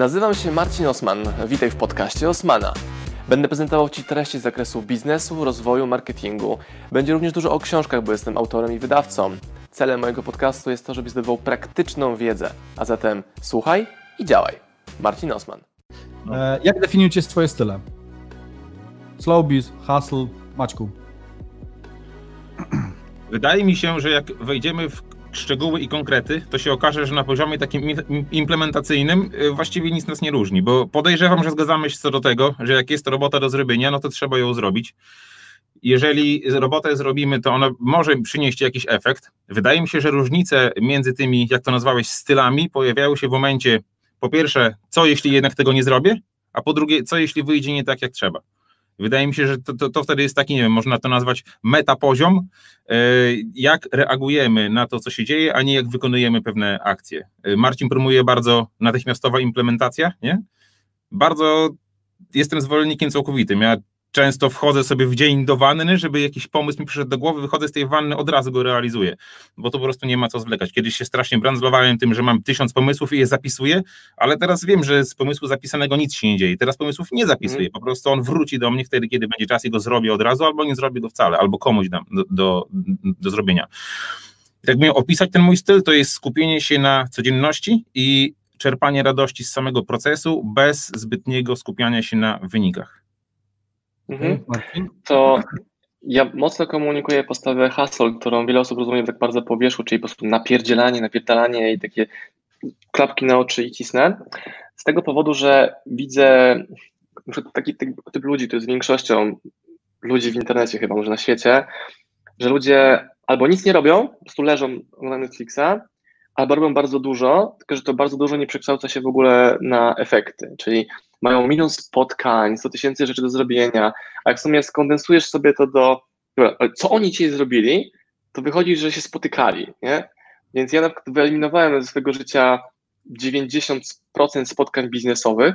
Nazywam się Marcin Osman. Witaj w podcaście Osmana. Będę prezentował Ci treści z zakresu biznesu, rozwoju, marketingu. Będzie również dużo o książkach, bo jestem autorem i wydawcą. Celem mojego podcastu jest to, żebyś zdobywał praktyczną wiedzę. A zatem słuchaj i działaj. Marcin Osman. E, jak definiujecie swoje style? Slowbiz, hustle, Maćku. Wydaje mi się, że jak wejdziemy w szczegóły i konkrety, to się okaże, że na poziomie takim implementacyjnym y, właściwie nic nas nie różni, bo podejrzewam, że zgadzamy się co do tego, że jak jest to robota do zrobienia, no to trzeba ją zrobić. Jeżeli robotę zrobimy, to ona może przynieść jakiś efekt. Wydaje mi się, że różnice między tymi, jak to nazwałeś, stylami pojawiają się w momencie, po pierwsze, co jeśli jednak tego nie zrobię, a po drugie, co jeśli wyjdzie nie tak, jak trzeba. Wydaje mi się, że to, to, to, wtedy jest taki, nie wiem, można to nazwać metapoziom, e, jak reagujemy na to, co się dzieje, a nie jak wykonujemy pewne akcje. E, Marcin promuje bardzo natychmiastowa implementacja, nie? Bardzo jestem zwolennikiem całkowitym. Ja często wchodzę sobie w dzień do wanny, żeby jakiś pomysł mi przyszedł do głowy, wychodzę z tej wanny, od razu go realizuję, bo to po prostu nie ma co zwlekać. Kiedyś się strasznie brandzlowałem tym, że mam tysiąc pomysłów i je zapisuję, ale teraz wiem, że z pomysłu zapisanego nic się nie dzieje. Teraz pomysłów nie zapisuję, mm. po prostu on wróci do mnie wtedy, kiedy będzie czas i go zrobię od razu, albo nie zrobię go wcale, albo komuś dam do, do, do zrobienia. Jak miał opisać ten mój styl, to jest skupienie się na codzienności i czerpanie radości z samego procesu bez zbytniego skupiania się na wynikach. Mhm. To ja mocno komunikuję postawę hustle, którą wiele osób rozumie tak bardzo po wierzchu, czyli po prostu napierdzielanie, napierdalanie i takie klapki na oczy i cisnę. Z tego powodu, że widzę taki typ, typ ludzi, to jest większością ludzi w internecie chyba, może na świecie, że ludzie albo nic nie robią, po prostu leżą na Netflixa, albo robią bardzo dużo, tylko że to bardzo dużo nie przekształca się w ogóle na efekty, czyli mają milion spotkań, 100 tysięcy rzeczy do zrobienia, a jak w sumie skondensujesz sobie to do, co oni ci zrobili, to wychodzi, że się spotykali, nie? Więc ja na przykład wyeliminowałem ze swojego życia 90% spotkań biznesowych,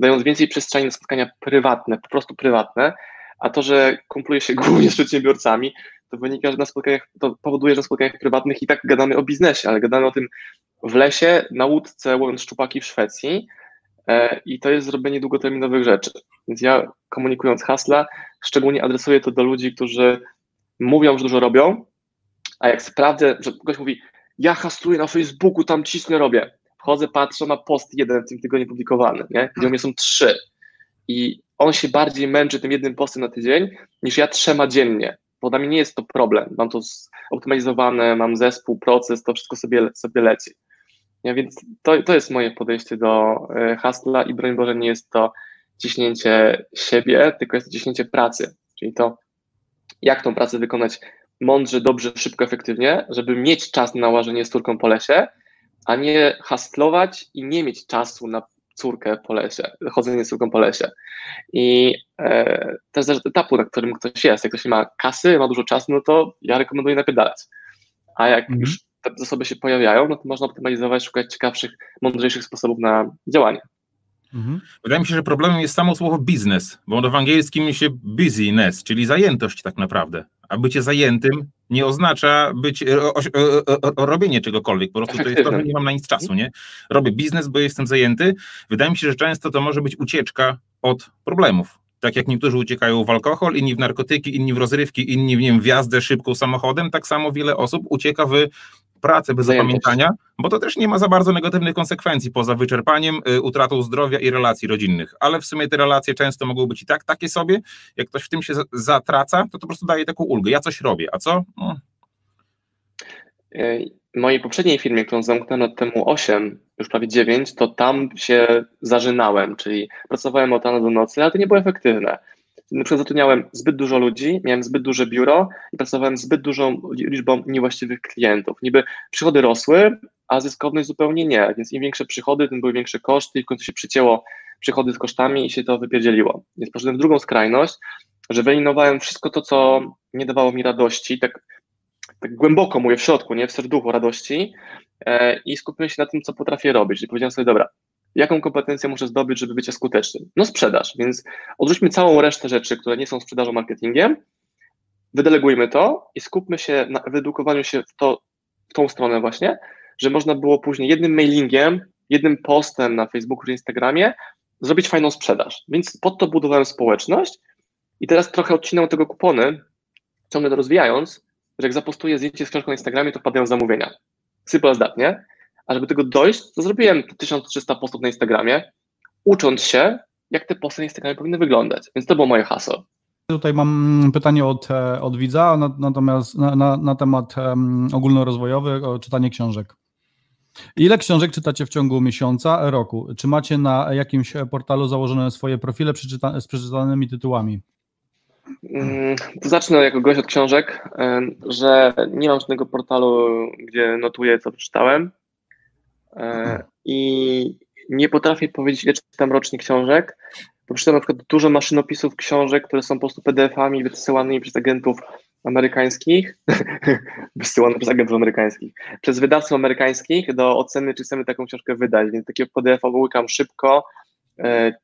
dając więcej przestrzeni na spotkania prywatne, po prostu prywatne, a to, że kumpluję się głównie z przedsiębiorcami, to wynika, że na spotkaniach, to powoduje, że na spotkaniach prywatnych i tak gadamy o biznesie, ale gadamy o tym w lesie, na łódce, łowiąc szczupaki w Szwecji, E, i to jest zrobienie długoterminowych rzeczy. Więc ja komunikując hasla, szczególnie adresuję to do ludzi, którzy mówią, że dużo robią, a jak sprawdzę, że ktoś mówi, ja hasluję na Facebooku, tam cisnę, robię. Wchodzę, patrzę na post jeden w tym tygodniu publikowany, nie? gdzie u mnie są trzy. I on się bardziej męczy tym jednym postem na tydzień, niż ja trzema dziennie. Mnie nie jest to problem. Mam to optymalizowane, mam zespół, proces, to wszystko sobie, sobie leci. Ja, więc to, to jest moje podejście do e, hasla i broń Boże nie jest to ciśnięcie siebie, tylko jest to ciśnięcie pracy, czyli to jak tą pracę wykonać mądrze, dobrze, szybko, efektywnie, żeby mieć czas na łażenie z córką po lesie, a nie hastlować i nie mieć czasu na córkę po lesie, chodzenie z córką po lesie. I e, też zależy od etapu, na którym ktoś jest. Jak ktoś nie ma kasy, ma dużo czasu, no to ja rekomenduję napierdalać. A jak mm -hmm. już te zasoby się pojawiają, no to można optymalizować, szukać ciekawszych, mądrzejszych sposobów na działanie. Mhm. Wydaje mi się, że problemem jest samo słowo biznes, bo ono w angielskim się busyness, czyli zajętość tak naprawdę. A bycie zajętym nie oznacza być, o, o, o, robienie czegokolwiek, po prostu to jest to, że nie mam na nic czasu, nie? Robię biznes, bo jestem zajęty. Wydaje mi się, że często to może być ucieczka od problemów. Tak jak niektórzy uciekają w alkohol, inni w narkotyki, inni w rozrywki, inni w, nie wiem, w jazdę szybką samochodem, tak samo wiele osób ucieka w pracę bez zapamiętania, bo to też nie ma za bardzo negatywnych konsekwencji poza wyczerpaniem, y, utratą zdrowia i relacji rodzinnych. Ale w sumie te relacje często mogą być i tak takie sobie. Jak ktoś w tym się zatraca, to to po prostu daje taką ulgę. Ja coś robię, a co? No. W mojej poprzedniej firmie, którą zamknąłem lat temu 8, już prawie 9, to tam się zażynałem, czyli pracowałem od rana do nocy, ale to nie było efektywne na przykład zatrudniałem zbyt dużo ludzi, miałem zbyt duże biuro i pracowałem zbyt dużą liczbą niewłaściwych klientów. Niby przychody rosły, a zyskowność zupełnie nie, więc im większe przychody, tym były większe koszty i w końcu się przycięło przychody z kosztami i się to wypierdzieliło. Więc poszedłem w drugą skrajność, że wyeliminowałem wszystko to, co nie dawało mi radości, tak, tak głęboko mówię w środku, nie w serduchu radości e, i skupiłem się na tym, co potrafię robić. I powiedziałem sobie, dobra, jaką kompetencję muszę zdobyć, żeby być skutecznym? No sprzedaż, więc odrzućmy całą resztę rzeczy, które nie są sprzedażą, marketingiem, wydelegujmy to i skupmy się na wyedukowaniu się w, to, w tą stronę właśnie, że można było później jednym mailingiem jednym postem na Facebooku czy Instagramie zrobić fajną sprzedaż. Więc pod to budowałem społeczność i teraz trochę odcinam tego kupony, ciągle to rozwijając, że jak zapostuję zdjęcie z książką na Instagramie, to wpadają zamówienia. Sypla zdatnie. A żeby tego dojść, to zrobiłem 1300 postów na Instagramie, ucząc się, jak te posty na Instagramie powinny wyglądać. Więc to było moje hasło. Tutaj mam pytanie od, e, od widza, natomiast na, na, na temat um, ogólnorozwojowy, o czytanie książek. Ile książek czytacie w ciągu miesiąca, roku? Czy macie na jakimś portalu założone swoje profile przeczyta z przeczytanymi tytułami? Mm, to zacznę jako gość od książek, że nie mam żadnego portalu, gdzie notuję, co przeczytałem. E, I nie potrafię powiedzieć, ile czytam rocznie książek, bo przeczytam na przykład dużo maszynopisów książek, które są po prostu PDF-ami wysyłanymi przez agentów amerykańskich, wysyłane przez agentów amerykańskich, przez wydawców amerykańskich do oceny, czy chcemy taką książkę wydać, więc takiego PDF-a łykam szybko,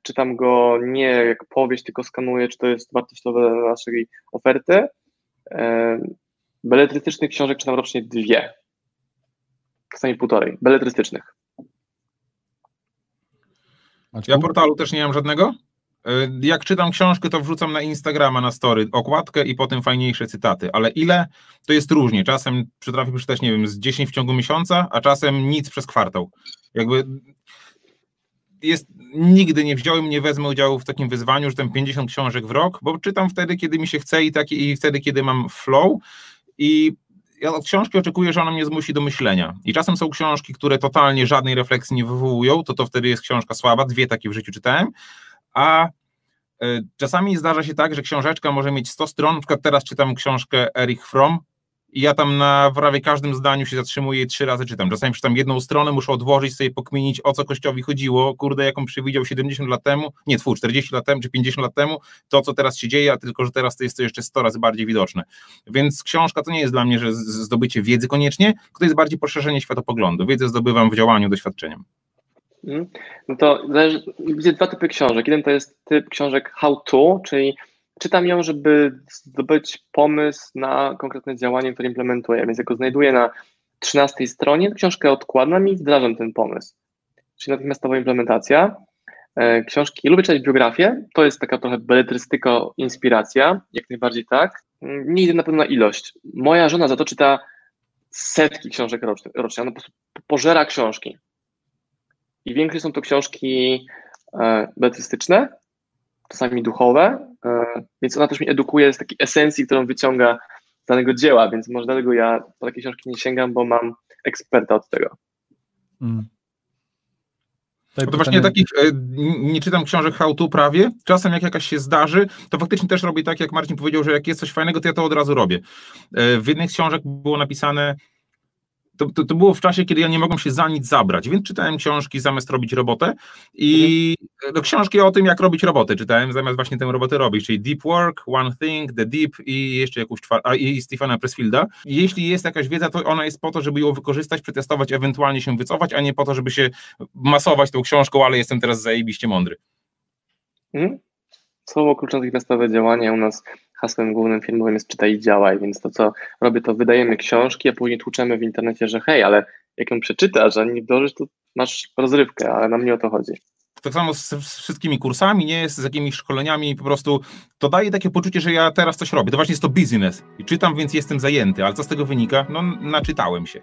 czytam go nie jak powieść, tylko skanuję, czy to jest wartościowe dla naszej oferty. E, beletrystycznych książek czytam rocznie dwie, czasami półtorej, beletrystycznych. Ja portalu też nie mam żadnego? E, jak czytam książkę, to wrzucam na Instagrama, na story okładkę i potem fajniejsze cytaty, ale ile, to jest różnie. Czasem przytrafię przeczytać, nie wiem, z 10 w ciągu miesiąca, a czasem nic przez kwartał. Jakby jest, nigdy nie wziąłem, nie wezmę udziału w takim wyzwaniu, że tam 50 książek w rok, bo czytam wtedy, kiedy mi się chce i, tak, i wtedy, kiedy mam flow i ja od książki oczekuję, że ona mnie zmusi do myślenia. I czasem są książki, które totalnie żadnej refleksji nie wywołują, to to wtedy jest książka słaba, dwie takie w życiu czytałem, a e, czasami zdarza się tak, że książeczka może mieć 100 stron, na przykład teraz czytam książkę Erich Fromm, i ja tam na prawie każdym zdaniu się zatrzymuję i trzy razy czytam. Czasami przeczytam jedną stronę, muszę odłożyć sobie, pokminić, o co Kościowi chodziło, kurde, jaką przewidział 70 lat temu, nie, twór, 40 lat temu, czy 50 lat temu, to, co teraz się dzieje, a tylko, że teraz to jest to jeszcze 100 razy bardziej widoczne. Więc książka to nie jest dla mnie, że zdobycie wiedzy koniecznie, to jest bardziej poszerzenie światopoglądu. Wiedzę zdobywam w działaniu, doświadczeniem. Mhm. No to widzę dwa typy książek. Jeden to jest typ książek how to, czyli czytam ją, żeby zdobyć pomysł na konkretne działanie, które implementuję. Więc jak go znajduję na 13 stronie, książkę odkładam i wdrażam ten pomysł. Czyli natychmiastowa implementacja. E, książki, lubię czytać biografię, to jest taka trochę beletrystyka, inspiracja, jak najbardziej tak. Nie idę na pewno na ilość. Moja żona za to czyta setki książek rocznie, ona po prostu pożera książki. I większość są to książki e, beletrystyczne, czasami duchowe, więc ona też mnie edukuje z takiej esencji, którą wyciąga z danego dzieła, więc może dlatego ja po takie książki nie sięgam, bo mam eksperta od tego. Mm. To właśnie takich, e, nie czytam książek how to prawie, czasem jak jakaś się zdarzy, to faktycznie też robię tak, jak Marcin powiedział, że jak jest coś fajnego, to ja to od razu robię. E, w jednych z książek było napisane, to, to, to, było w czasie, kiedy ja nie mogłem się za nic zabrać, więc czytałem książki zamiast robić robotę i mhm. no, książki o tym, jak robić robotę czytałem zamiast właśnie tę robotę robić, czyli Deep Work, One Thing, The Deep i jeszcze jakąś a, i Stephena Pressfielda. Jeśli jest jakaś wiedza, to ona jest po to, żeby ją wykorzystać, przetestować, ewentualnie się wycofać, a nie po to, żeby się masować tą książką, ale jestem teraz zajebiście mądry. Mhm. Słowo kluczowe natychmiastowe działanie u nas hasłem głównym firmowym jest czytaj i działaj, więc to co robię, to wydajemy książki, a później tłuczemy w internecie, że hej, ale jak ją przeczytasz, a nie wdrożysz, to masz rozrywkę, ale nam nie o to chodzi. Tak samo z, z wszystkimi kursami, nie z jakimiś szkoleniami, po prostu to daje takie poczucie, że ja teraz coś robię. To właśnie jest to biznes. I czytam, więc jestem zajęty, ale co z tego wynika? No, naczytałem się.